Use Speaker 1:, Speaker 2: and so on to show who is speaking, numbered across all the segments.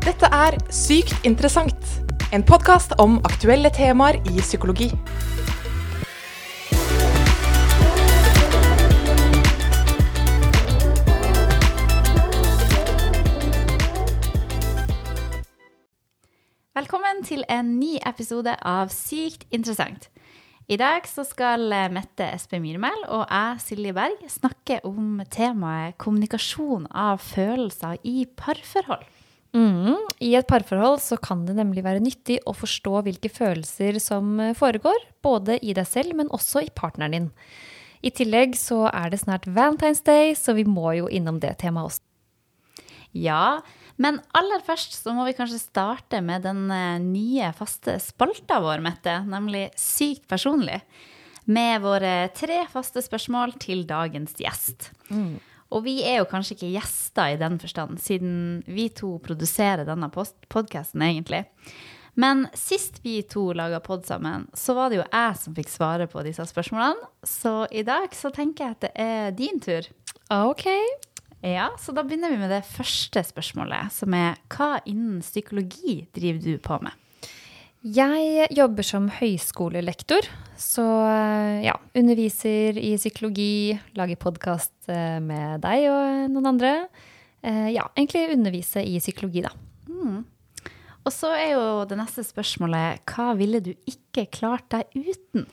Speaker 1: Dette er Sykt interessant, en podkast om aktuelle temaer i psykologi.
Speaker 2: Velkommen til en ny episode av Sykt interessant. I dag skal Mette Espe Myrmel og jeg, Silje Berg, snakke om temaet kommunikasjon av følelser i parforhold.
Speaker 3: Mm. I et parforhold så kan det nemlig være nyttig å forstå hvilke følelser som foregår, både i deg selv, men også i partneren din. I tillegg så er det snart Valentine's Day, så vi må jo innom det temaet også.
Speaker 2: Ja, men aller først så må vi kanskje starte med den eh, nye faste spalta vår, Mette, nemlig Sykt personlig. Med våre tre faste spørsmål til dagens gjest. Mm. Og vi er jo kanskje ikke gjester i den forstand, siden vi to produserer denne podkasten, egentlig. Men sist vi to laga pod sammen, så var det jo jeg som fikk svare på disse spørsmålene. Så i dag så tenker jeg at det er din tur.
Speaker 3: Ok.
Speaker 2: Ja, så da begynner vi med det første spørsmålet, som er hva innen psykologi driver du på med?
Speaker 3: Jeg jobber som høyskolelektor, så eh, ja, underviser i psykologi, lager podkast eh, med deg og noen andre. Eh, ja, egentlig undervise i psykologi, da. Mm.
Speaker 2: Og så er jo det neste spørsmålet hva ville du ikke klart deg uten?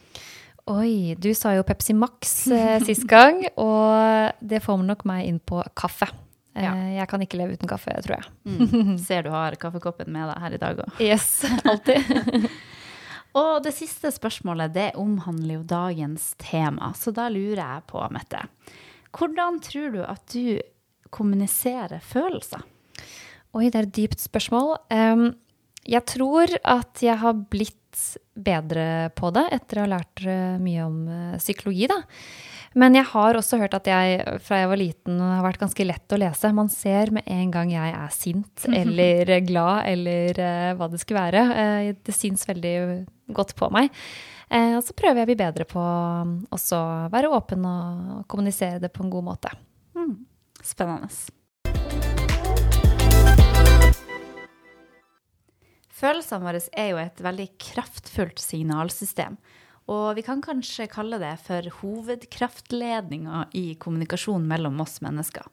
Speaker 3: Oi, du sa jo Pepsi Max eh, sist gang, og det får nok meg inn på kaffe. Ja. Eh, jeg kan ikke leve uten kaffe, tror jeg.
Speaker 2: Mm. Ser du har kaffekoppen med deg her i dag òg.
Speaker 3: Yes, alltid.
Speaker 2: og det siste spørsmålet det omhandler jo dagens tema, så da lurer jeg på, Mette. Hvordan tror du at du kommuniserer følelser?
Speaker 3: Oi, det er et dypt spørsmål. Jeg tror at jeg har blitt bedre på det etter å ha lært eh, mye om uh, psykologi, da. Men jeg har også hørt at jeg fra jeg var liten har vært ganske lett å lese. Man ser med en gang jeg er sint eller glad eller uh, hva det skulle være. Uh, det syns veldig godt på meg. Uh, og så prøver jeg å bli bedre på å også være åpen og kommunisere det på en god måte. Mm.
Speaker 2: Spennende. Følelsene våre er jo et veldig kraftfullt signalsystem. Og vi kan kanskje kalle det for hovedkraftledninga i kommunikasjon mellom oss mennesker.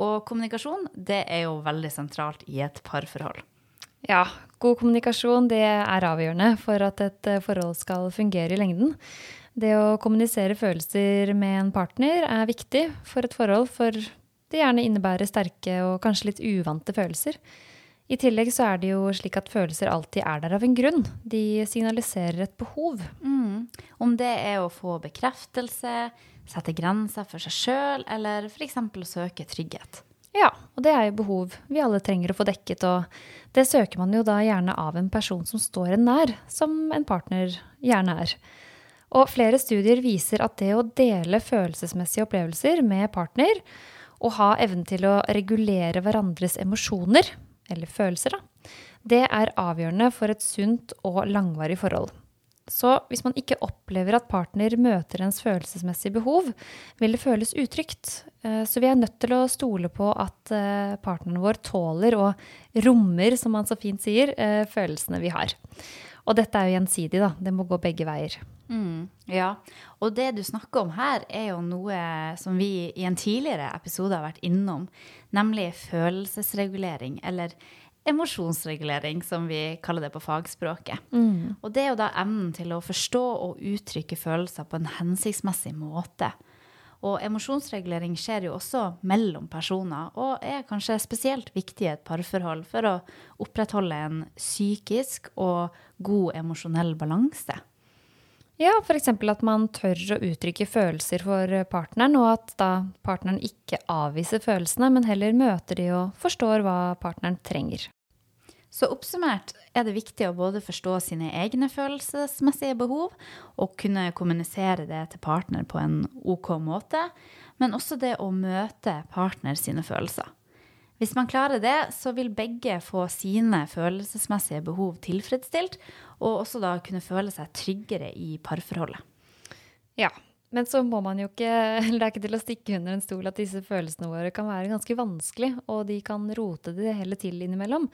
Speaker 2: Og kommunikasjon det er jo veldig sentralt i et parforhold.
Speaker 3: Ja, god kommunikasjon det er avgjørende for at et eh, forhold skal fungere i lengden. Det å kommunisere følelser med en partner er viktig for et forhold, for det gjerne innebærer sterke og kanskje litt uvante følelser. I tillegg så er det jo slik at følelser alltid er der av en grunn. De signaliserer et behov.
Speaker 2: Mm. Om det er å få bekreftelse, sette grenser for seg sjøl, eller f.eks. søke trygghet.
Speaker 3: Ja, og det er jo behov vi alle trenger å få dekket, og det søker man jo da gjerne av en person som står en nær, som en partner gjerne er. Og flere studier viser at det å dele følelsesmessige opplevelser med partner, og ha evnen til å regulere hverandres emosjoner, eller følelser, da, det er avgjørende for et sunt og langvarig forhold. Så hvis man ikke opplever at partner møter ens følelsesmessige behov, vil det føles utrygt. Eh, så vi er nødt til å stole på at eh, partneren vår tåler og rommer, som man så fint sier, eh, følelsene vi har. Og dette er jo gjensidig, da. Det må gå begge veier.
Speaker 2: Mm, ja. Og det du snakker om her, er jo noe som vi i en tidligere episode har vært innom, nemlig følelsesregulering, eller emosjonsregulering, som vi kaller det på fagspråket. Mm. Og det er jo da evnen til å forstå og uttrykke følelser på en hensiktsmessig måte. Og emosjonsregulering skjer jo også mellom personer, og er kanskje spesielt viktig i et parforhold for å opprettholde en psykisk og god emosjonell balanse.
Speaker 3: Ja, f.eks. at man tør å uttrykke følelser for partneren, og at da partneren ikke avviser følelsene, men heller møter de og forstår hva partneren trenger.
Speaker 2: Så oppsummert er det viktig å både forstå sine egne følelsesmessige behov og kunne kommunisere det til partner på en OK måte, men også det å møte partner sine følelser. Hvis man klarer det, så vil begge få sine følelsesmessige behov tilfredsstilt, og også da kunne føle seg tryggere i parforholdet.
Speaker 3: Ja, Men så må man jo ikke Det er ikke til å stikke under en stol at disse følelsene våre kan være ganske vanskelig, og de kan rote det hele til innimellom.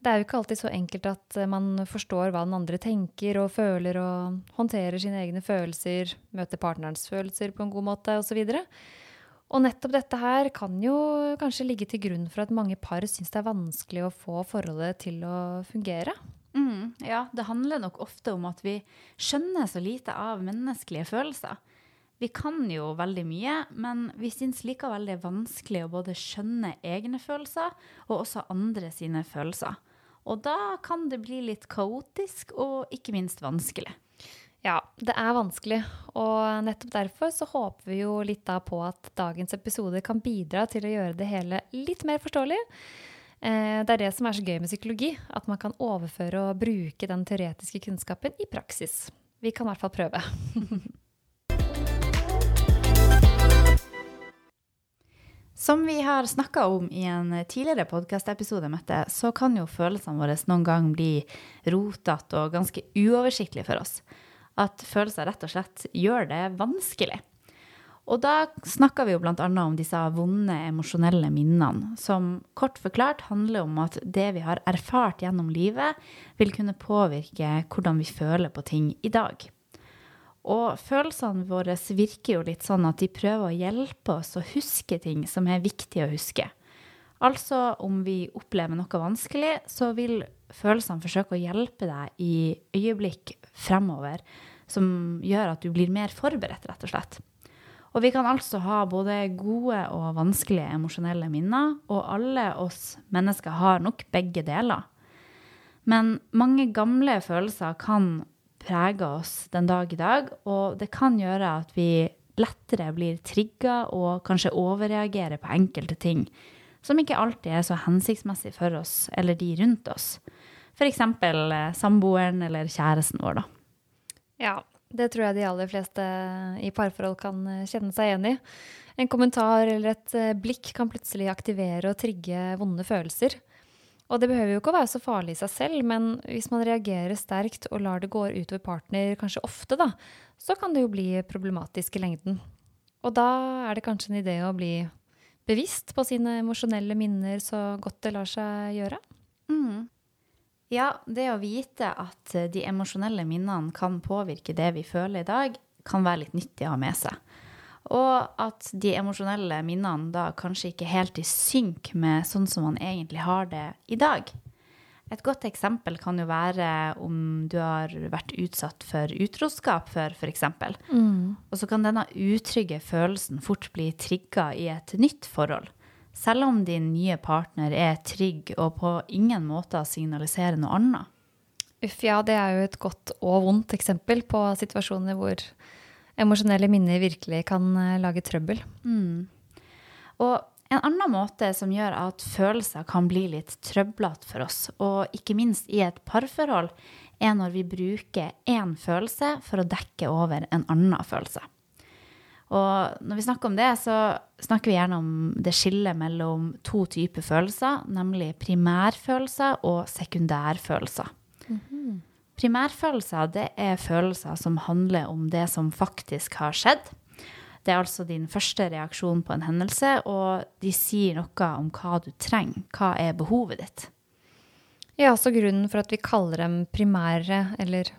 Speaker 3: Det er jo ikke alltid så enkelt at man forstår hva den andre tenker og føler og håndterer sine egne følelser, møter partnerens følelser på en god måte osv. Og, nettopp dette her kan jo kanskje ligge til grunn for at mange par syns det er vanskelig å få forholdet til å fungere.
Speaker 2: Mm, ja, det handler nok ofte om at vi skjønner så lite av menneskelige følelser. Vi kan jo veldig mye, men vi syns likevel det er vanskelig å både skjønne egne følelser og også andre sine følelser. Og da kan det bli litt kaotisk og ikke minst vanskelig.
Speaker 3: Ja, det er vanskelig, og nettopp derfor så håper vi jo litt da på at dagens episode kan bidra til å gjøre det hele litt mer forståelig. Eh, det er det som er så gøy med psykologi, at man kan overføre og bruke den teoretiske kunnskapen i praksis. Vi kan i hvert fall prøve.
Speaker 2: Som vi har snakka om i en tidligere podkastepisode, Mette, så kan jo følelsene våre noen gang bli rotete og ganske uoversiktlige for oss. At følelser rett og slett gjør det vanskelig. Og da snakker vi jo bl.a. om disse vonde emosjonelle minnene, som kort forklart handler om at det vi har erfart gjennom livet, vil kunne påvirke hvordan vi føler på ting i dag. Og følelsene våre virker jo litt sånn at de prøver å hjelpe oss å huske ting som er viktig å huske. Altså om vi opplever noe vanskelig, så vil følelsene forsøker å hjelpe deg i øyeblikk fremover som gjør at du blir mer forberedt, rett og slett. Og vi kan altså ha både gode og vanskelige emosjonelle minner, og alle oss mennesker har nok begge deler. Men mange gamle følelser kan prege oss den dag i dag, og det kan gjøre at vi lettere blir trigga og kanskje overreagerer på enkelte ting som ikke alltid er så hensiktsmessig for oss eller de rundt oss. F.eks. Eh, samboeren eller kjæresten vår, da.
Speaker 3: Ja, det tror jeg de aller fleste i parforhold kan eh, kjenne seg igjen i. En kommentar eller et eh, blikk kan plutselig aktivere og trigge vonde følelser. Og det behøver jo ikke å være så farlig i seg selv, men hvis man reagerer sterkt og lar det gå utover partner kanskje ofte, da, så kan det jo bli problematisk i lengden. Og da er det kanskje en idé å bli bevisst på sine emosjonelle minner så godt det lar seg gjøre.
Speaker 2: Mm. Ja, det å vite at eh, de emosjonelle minnene kan påvirke det vi føler i dag, kan være litt nyttig å ha med seg. Og at de emosjonelle minnene da kanskje ikke helt i synk med sånn som man egentlig har det i dag. Et godt eksempel kan jo være om du har vært utsatt for utroskap før, f.eks. Mm. Og så kan denne utrygge følelsen fort bli trigga i et nytt forhold selv om din nye partner er trygg og på ingen måte signaliserer noe annet.
Speaker 3: Uff, ja, det er jo et godt og vondt eksempel på situasjoner hvor emosjonelle minner virkelig kan eh, lage trøbbel.
Speaker 2: Mm. Og en annen måte som gjør at følelser kan bli litt trøblete for oss, og ikke minst i et parforhold, er når vi bruker én følelse for å dekke over en annen følelse. Og når vi snakker om det, så snakker vi gjerne om det skillet mellom to typer følelser, nemlig primærfølelser og sekundærfølelser. Mm -hmm. Primærfølelser det er følelser som handler om det som faktisk har skjedd. Det er altså din første reaksjon på en hendelse, og de sier noe om hva du trenger. Hva er behovet ditt?
Speaker 3: Ja, så grunnen for at vi kaller dem primære, eller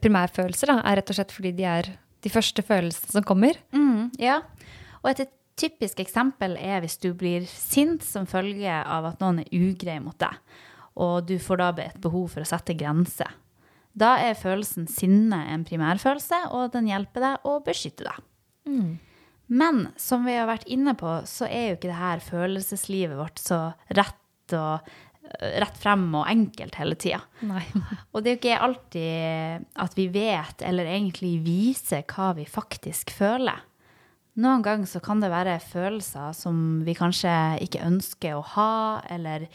Speaker 3: primærfølelser, da, er rett og slett fordi de er de første følelsene som kommer.
Speaker 2: Mm, ja. Og et typisk eksempel er hvis du blir sint som følge av at noen er ugrei mot deg, og du får da et behov for å sette grenser. Da er følelsen sinne en primærfølelse, og den hjelper deg å beskytte deg. Mm. Men som vi har vært inne på, så er jo ikke det her følelseslivet vårt så rett og Eh, rett frem og enkelt hele tida. og det er jo ikke alltid at vi vet eller egentlig viser hva vi faktisk føler. Noen ganger så kan det være følelser som vi kanskje ikke ønsker å ha, eller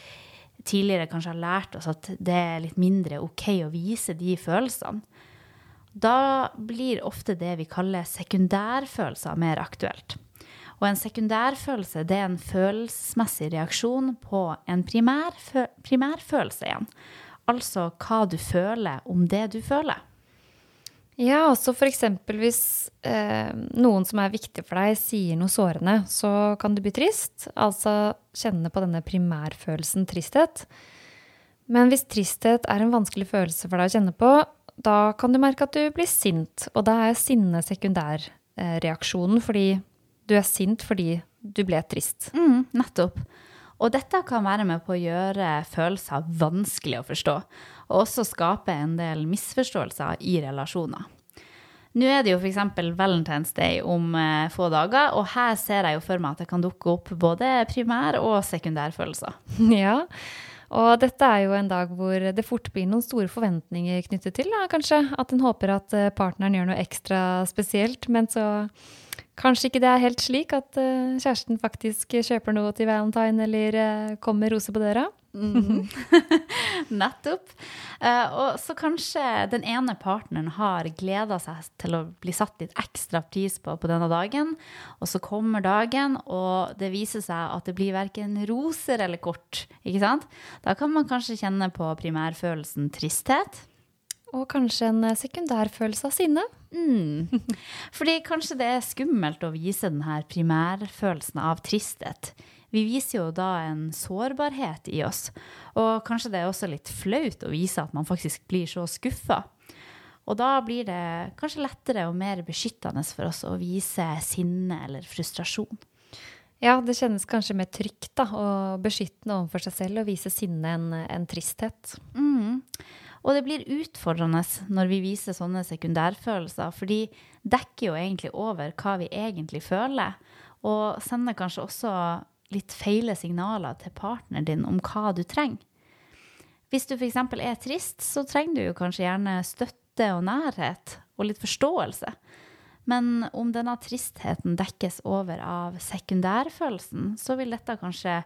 Speaker 2: tidligere kanskje har lært oss at det er litt mindre OK å vise de følelsene. Da blir ofte det vi kaller sekundærfølelser, mer aktuelt. Og en sekundærfølelse det er en følelsesmessig reaksjon på en primærfølelse primærfølelse igjen. Altså hva du føler om det du føler.
Speaker 3: Ja, også f.eks. hvis eh, noen som er viktig for deg, sier noe sårende, så kan du bli trist. Altså kjenne på denne primærfølelsen tristhet. Men hvis tristhet er en vanskelig følelse for deg å kjenne på, da kan du merke at du blir sint. Og da er sinne sekundærreaksjonen, fordi du er sint fordi du ble trist.
Speaker 2: Mm, nettopp. Og dette kan være med på å gjøre følelser vanskelig å forstå, og også skape en del misforståelser i relasjoner. Nå er det jo f.eks. Valentine's Day om eh, få dager, og her ser jeg jo for meg at det kan dukke opp både primær- og sekundærfølelser.
Speaker 3: Ja, og dette er jo en dag hvor det fort blir noen store forventninger knyttet til, da, kanskje. At en håper at eh, partneren gjør noe ekstra spesielt, men så Kanskje ikke det er helt slik at uh, kjæresten faktisk kjøper noe til valentine eller uh, kommer roser på døra. Mm.
Speaker 2: Nettopp. Uh, og så kanskje den ene partneren har gleda seg til å bli satt litt ekstra pris på på denne dagen, og så kommer dagen, og det viser seg at det blir verken roser eller kort. ikke sant? Da kan man kanskje kjenne på primærfølelsen tristhet.
Speaker 3: Og kanskje en eh, sekundærfølelse av sinne.
Speaker 2: Mm. Fordi kanskje det er skummelt å vise denne primærfølelsen av tristhet. Vi viser jo da en sårbarhet i oss. Og kanskje det er også litt flaut å vise at man faktisk blir så skuffa. Og da blir det kanskje lettere og mer beskyttende for oss å vise sinne eller frustrasjon.
Speaker 3: Ja, det kjennes kanskje mer trygt da, og beskyttende overfor seg selv å vise sinne enn en tristhet.
Speaker 2: Mm. Og det blir utfordrende når vi viser sånne sekundærfølelser, for de dekker jo egentlig over hva vi egentlig føler, og sender kanskje også litt feile signaler til partneren din om hva du trenger. Hvis du f.eks. er trist, så trenger du kanskje gjerne støtte og nærhet og litt forståelse. Men om denne tristheten dekkes over av sekundærfølelsen, så vil dette kanskje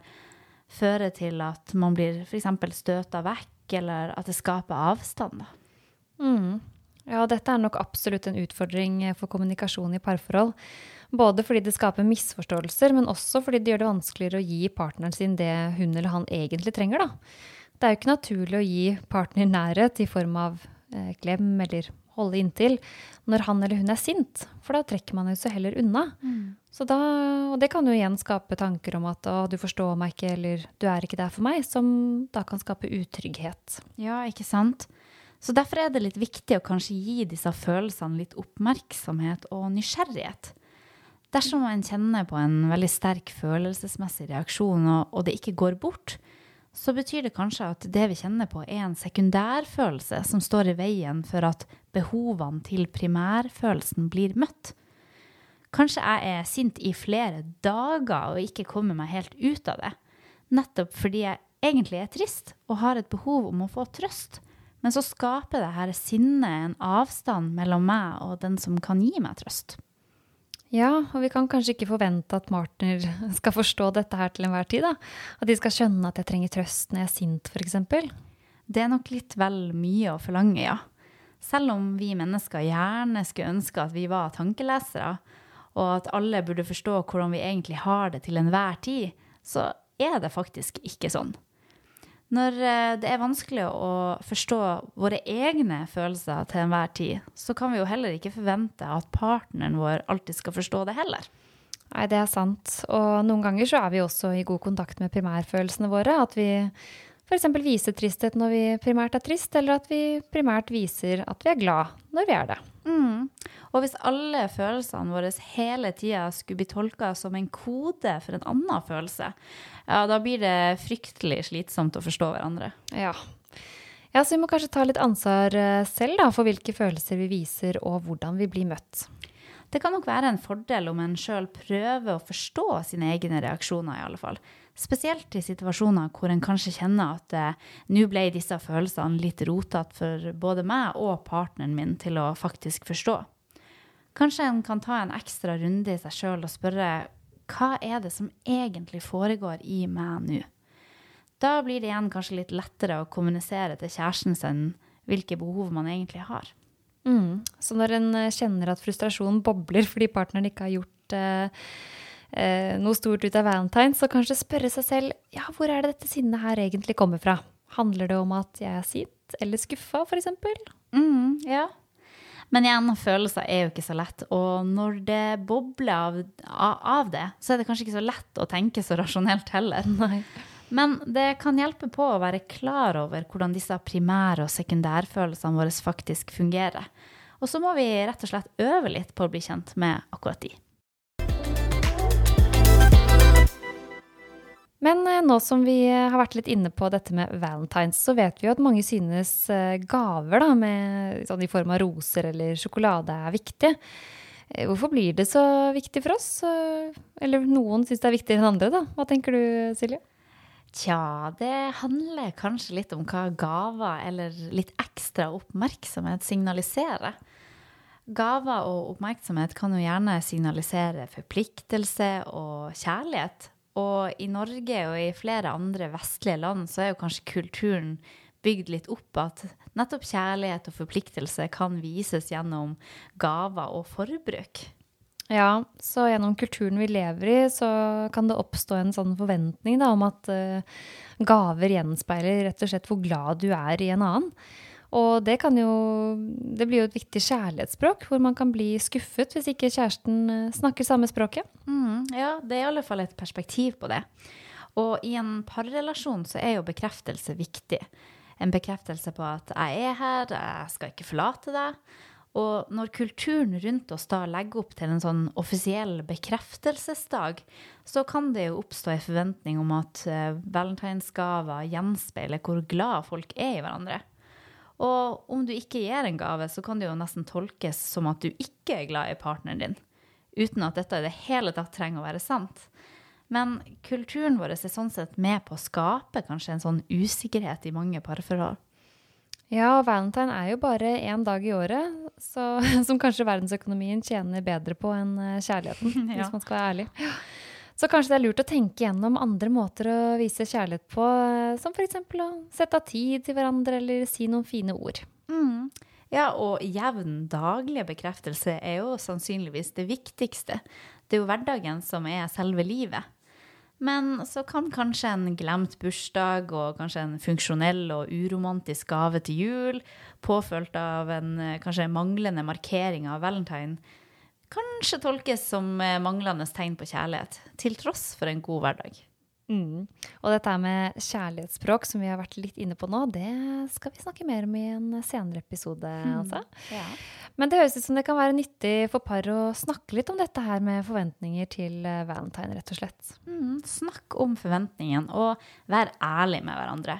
Speaker 2: føre til at man blir f.eks. støta vekk eller at det skaper avstand.
Speaker 3: Mm. Ja, dette er nok absolutt en utfordring for kommunikasjon i parforhold. Både fordi det skaper misforståelser, men også fordi det gjør det vanskeligere å gi partneren sin det hun eller han egentlig trenger. Da. Det er jo ikke naturlig å gi partner nærhet i form av eh, klem eller holde inntil når han eller hun er sint, for da trekker man jo så heller unna. Mm. Så da, og det kan jo igjen skape tanker om at 'å, du forstår meg ikke', eller 'du er ikke der for meg', som da kan skape utrygghet.
Speaker 2: Ja, ikke sant? Så derfor er det litt viktig å kanskje gi disse følelsene litt oppmerksomhet og nysgjerrighet. Dersom man kjenner på en veldig sterk følelsesmessig reaksjon, og, og det ikke går bort, så betyr det kanskje at det vi kjenner på, er en sekundærfølelse som står i veien for at behovene til primærfølelsen blir møtt. Kanskje jeg er sint i flere dager og ikke kommer meg helt ut av det, nettopp fordi jeg egentlig er trist og har et behov om å få trøst. Men så skaper det her sinnet en avstand mellom meg og den som kan gi meg trøst.
Speaker 3: Ja, og vi kan kanskje ikke forvente at partner skal forstå dette her til enhver tid. da. At de skal skjønne at jeg trenger trøst når jeg er sint, f.eks.
Speaker 2: Det er nok litt vel mye å forlange, ja. Selv om vi mennesker gjerne skulle ønske at vi var tankelesere, og at alle burde forstå hvordan vi egentlig har det til enhver tid, så er det faktisk ikke sånn. Når eh, det er vanskelig å forstå våre egne følelser til enhver tid, så kan vi jo heller ikke forvente at partneren vår alltid skal forstå det heller.
Speaker 3: Nei, det er sant. Og noen ganger så er vi også i god kontakt med primærfølelsene våre. At vi f.eks. viser tristhet når vi primært er trist, eller at vi primært viser at vi er glad når vi er det.
Speaker 2: Mm. Og hvis alle følelsene våre hele tida skulle bli tolka som en kode for en annen følelse, ja, da blir det fryktelig slitsomt å forstå hverandre.
Speaker 3: Ja. ja så vi må kanskje ta litt ansvar eh, selv da, for hvilke følelser vi viser, og hvordan vi blir møtt.
Speaker 2: Det kan nok være en fordel om en sjøl prøver å forstå sine egne reaksjoner, i alle fall. Spesielt i situasjoner hvor en kanskje kjenner at eh, nå ble disse følelsene litt rotete for både meg og partneren min til å faktisk forstå. Kanskje en kan ta en ekstra runde i seg sjøl og spørre hva er det som egentlig foregår i meg nå? Da blir det igjen kanskje litt lettere å kommunisere til kjæresten sin hvilke behov man egentlig har.
Speaker 3: Mm. Så når en eh, kjenner at frustrasjonen bobler fordi partneren ikke har gjort eh, eh, noe stort ut av valentine, så kanskje spørre seg selv ja, hvor er det dette sinnet her egentlig kommer fra? Handler det om at jeg er sint eller skuffa, f.eks.?
Speaker 2: Mm, ja, Men igjen, følelser er jo ikke så lett. Og når det bobler av, av det, så er det kanskje ikke så lett å tenke så rasjonelt heller.
Speaker 3: Nei.
Speaker 2: Men det kan hjelpe på å være klar over hvordan disse primære og sekundærfølelsene våre faktisk fungerer. Og så må vi rett og slett øve litt på å bli kjent med akkurat de.
Speaker 3: Men eh, nå som vi har vært litt inne på dette med valentines, så vet vi jo at mange synes eh, gaver da, med, sånn i form av roser eller sjokolade er viktig. Eh, hvorfor blir det så viktig for oss? Eller noen syns det er viktigere enn andre, da. Hva tenker du, Silje?
Speaker 2: Tja, det handler kanskje litt om hva gaver eller litt ekstra oppmerksomhet signaliserer. Gaver og oppmerksomhet kan jo gjerne signalisere forpliktelse og kjærlighet. Og i Norge og i flere andre vestlige land så er jo kanskje kulturen bygd litt opp at nettopp kjærlighet og forpliktelse kan vises gjennom gaver og forbruk.
Speaker 3: Ja, så gjennom kulturen vi lever i, så kan det oppstå en sånn forventning da, om at uh, gaver gjenspeiler rett og slett hvor glad du er i en annen. Og det kan jo Det blir jo et viktig kjærlighetsspråk, hvor man kan bli skuffet hvis ikke kjæresten eh, snakker samme språket.
Speaker 2: Mm, ja, det er i alle fall et perspektiv på det. Og i en parrelasjon så er jo bekreftelse viktig. En bekreftelse på at 'jeg er her, jeg skal ikke forlate deg'. Og når kulturen rundt oss da legger opp til en sånn offisiell bekreftelsesdag, så kan det jo oppstå en forventning om at uh, valentinsgaver gjenspeiler hvor glad folk er i hverandre. Og om du ikke gir en gave, så kan det jo nesten tolkes som at du ikke er glad i partneren din. Uten at dette i det hele tatt trenger å være sant. Men kulturen vår er sånn sett med på å skape kanskje en sånn usikkerhet i mange parforhold.
Speaker 3: Ja, valentine er jo bare én dag i året, så, som kanskje verdensøkonomien tjener bedre på enn eh, kjærligheten, ja. hvis man skal være ærlig. Så kanskje det er lurt å tenke gjennom andre måter å vise kjærlighet på, eh, som f.eks. å sette av tid til hverandre eller si noen fine ord.
Speaker 2: Mm. Ja, og jevn daglig bekreftelse er jo sannsynligvis det viktigste. Det er jo hverdagen som er selve livet. Men så kan kanskje en glemt bursdag og kanskje en funksjonell og uromantisk gave til jul, påfølt av en eh, kanskje manglende markering av valentine, kanskje tolkes som eh, manglende tegn på kjærlighet, til tross for en god hverdag.
Speaker 3: Mm. Og dette med kjærlighetsspråk, som vi har vært litt inne på nå, det skal vi snakke mer om i en senere episode. Mm. Altså.
Speaker 2: Ja.
Speaker 3: Men det høres ut som det kan være nyttig for par å snakke litt om dette her med forventninger til eh, valentine, rett og slett.
Speaker 2: Mm. Snakk om forventningene, og vær ærlig med hverandre.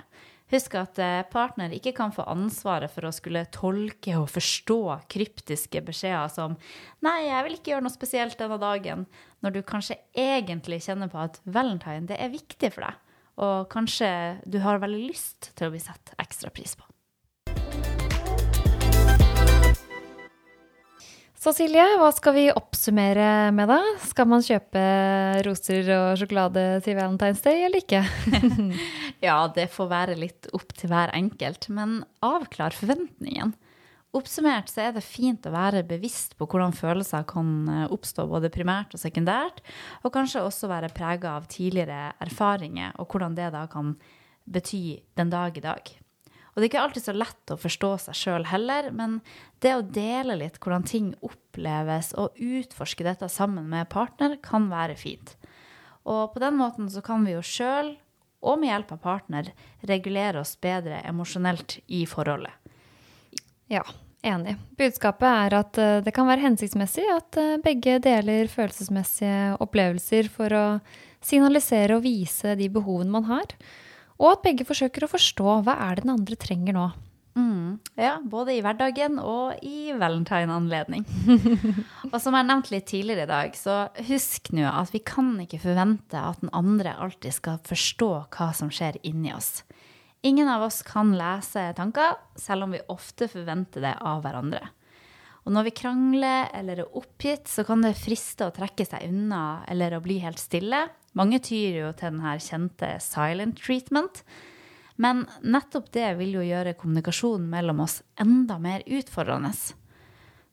Speaker 2: Husk at eh, partner ikke kan få ansvaret for å skulle tolke og forstå kryptiske beskjeder som 'nei, jeg vil ikke gjøre noe spesielt denne dagen', når du kanskje egentlig kjenner på at valentine det er viktig for deg, og kanskje du har veldig lyst til å bli satt ekstra pris på.
Speaker 3: Så Silje, hva skal vi oppsummere med da? Skal man kjøpe roser og sjokolade til Valentine's Day eller ikke?
Speaker 2: ja, det får være litt opp til hver enkelt, men avklar forventningen. Oppsummert så er det fint å være bevisst på hvordan følelser kan eh, oppstå både primært og sekundært, og kanskje også være prega av tidligere erfaringer, og hvordan det da kan bety den dag i dag. Og det er ikke alltid så lett å forstå seg sjøl heller, men det å dele litt hvordan ting oppleves, og utforske dette sammen med partner, kan være fint. Og på den måten så kan vi jo sjøl, og med hjelp av partner, regulere oss bedre emosjonelt i forholdet.
Speaker 3: Ja, enig. Budskapet er at eh, det kan være hensiktsmessig at eh, begge deler følelsesmessige opplevelser for å signalisere og vise de behovene man har. Og at begge forsøker å forstå hva er det den andre trenger nå.
Speaker 2: Mm, ja, både i hverdagen og i valentine-anledning. og som jeg nevnte litt tidligere i dag, så husk nå at vi kan ikke forvente at den andre alltid skal forstå hva som skjer inni oss. Ingen av oss kan lese tanker, selv om vi ofte forventer det av hverandre. Og når vi krangler eller er oppgitt, så kan det friste å trekke seg unna eller å bli helt stille, mange tyr jo til den kjente silent treatment. Men nettopp det vil jo gjøre kommunikasjonen mellom oss enda mer utfordrende.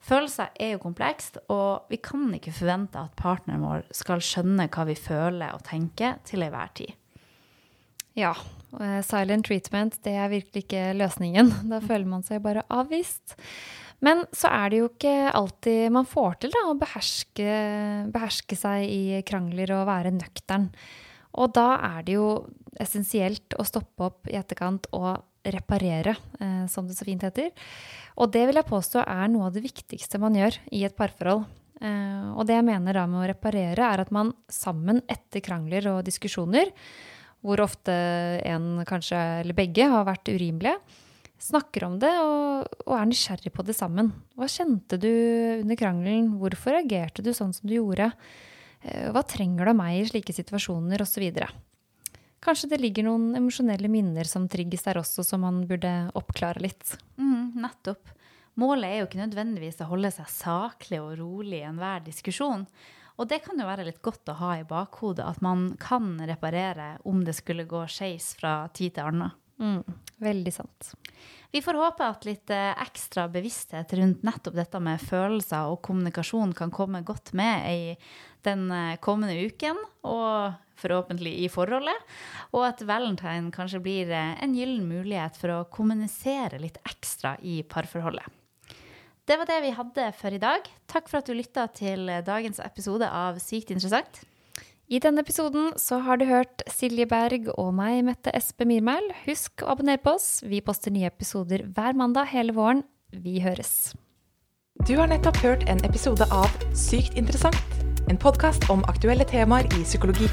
Speaker 2: Følelser er jo komplekst, og vi kan ikke forvente at partneren vår skal skjønne hva vi føler og tenker til enhver tid.
Speaker 3: Ja, silent treatment det er virkelig ikke løsningen. Da føler man seg bare avvist. Men så er det jo ikke alltid man får til da, å beherske, beherske seg i krangler og være nøktern. Og da er det jo essensielt å stoppe opp i etterkant og reparere, eh, som det så fint heter. Og det vil jeg påstå er noe av det viktigste man gjør i et parforhold. Eh, og det jeg mener da med å reparere, er at man sammen etter krangler og diskusjoner, hvor ofte en kanskje, eller begge, har vært urimelige, snakker om det og, og, er nysgjerrig på det sammen. Hva kjente du under krangelen? Hvorfor reagerte du sånn som du gjorde? Eh, hva trenger du av meg i slike situasjoner, osv. Kanskje det ligger noen emosjonelle minner som trigges der også, som man burde oppklare litt.
Speaker 2: Mm, nettopp. Målet er jo ikke nødvendigvis å holde seg saklig og rolig i enhver diskusjon. Og det kan jo være litt godt å ha i bakhodet, at man kan reparere om det skulle gå skeis fra tid til annen.
Speaker 3: Mm, veldig sant.
Speaker 2: Vi får håpe at litt eh, ekstra bevissthet rundt nettopp dette med følelser og kommunikasjon kan komme godt med i den eh, kommende uken, og forhåpentlig i forholdet. Og at valentine kanskje blir eh, en gyllen mulighet for å kommunisere litt ekstra i parforholdet. Det var det vi hadde for i dag. Takk for at du lytta til dagens episode av Sykt interessant.
Speaker 3: I denne episoden så har du hørt Silje Berg og meg, Mette Espe Myrmæl. Husk å abonnere på oss. Vi poster nye episoder hver mandag hele våren. Vi høres.
Speaker 1: Du har nettopp hørt en episode av Sykt interessant, en podkast om aktuelle temaer i psykologi.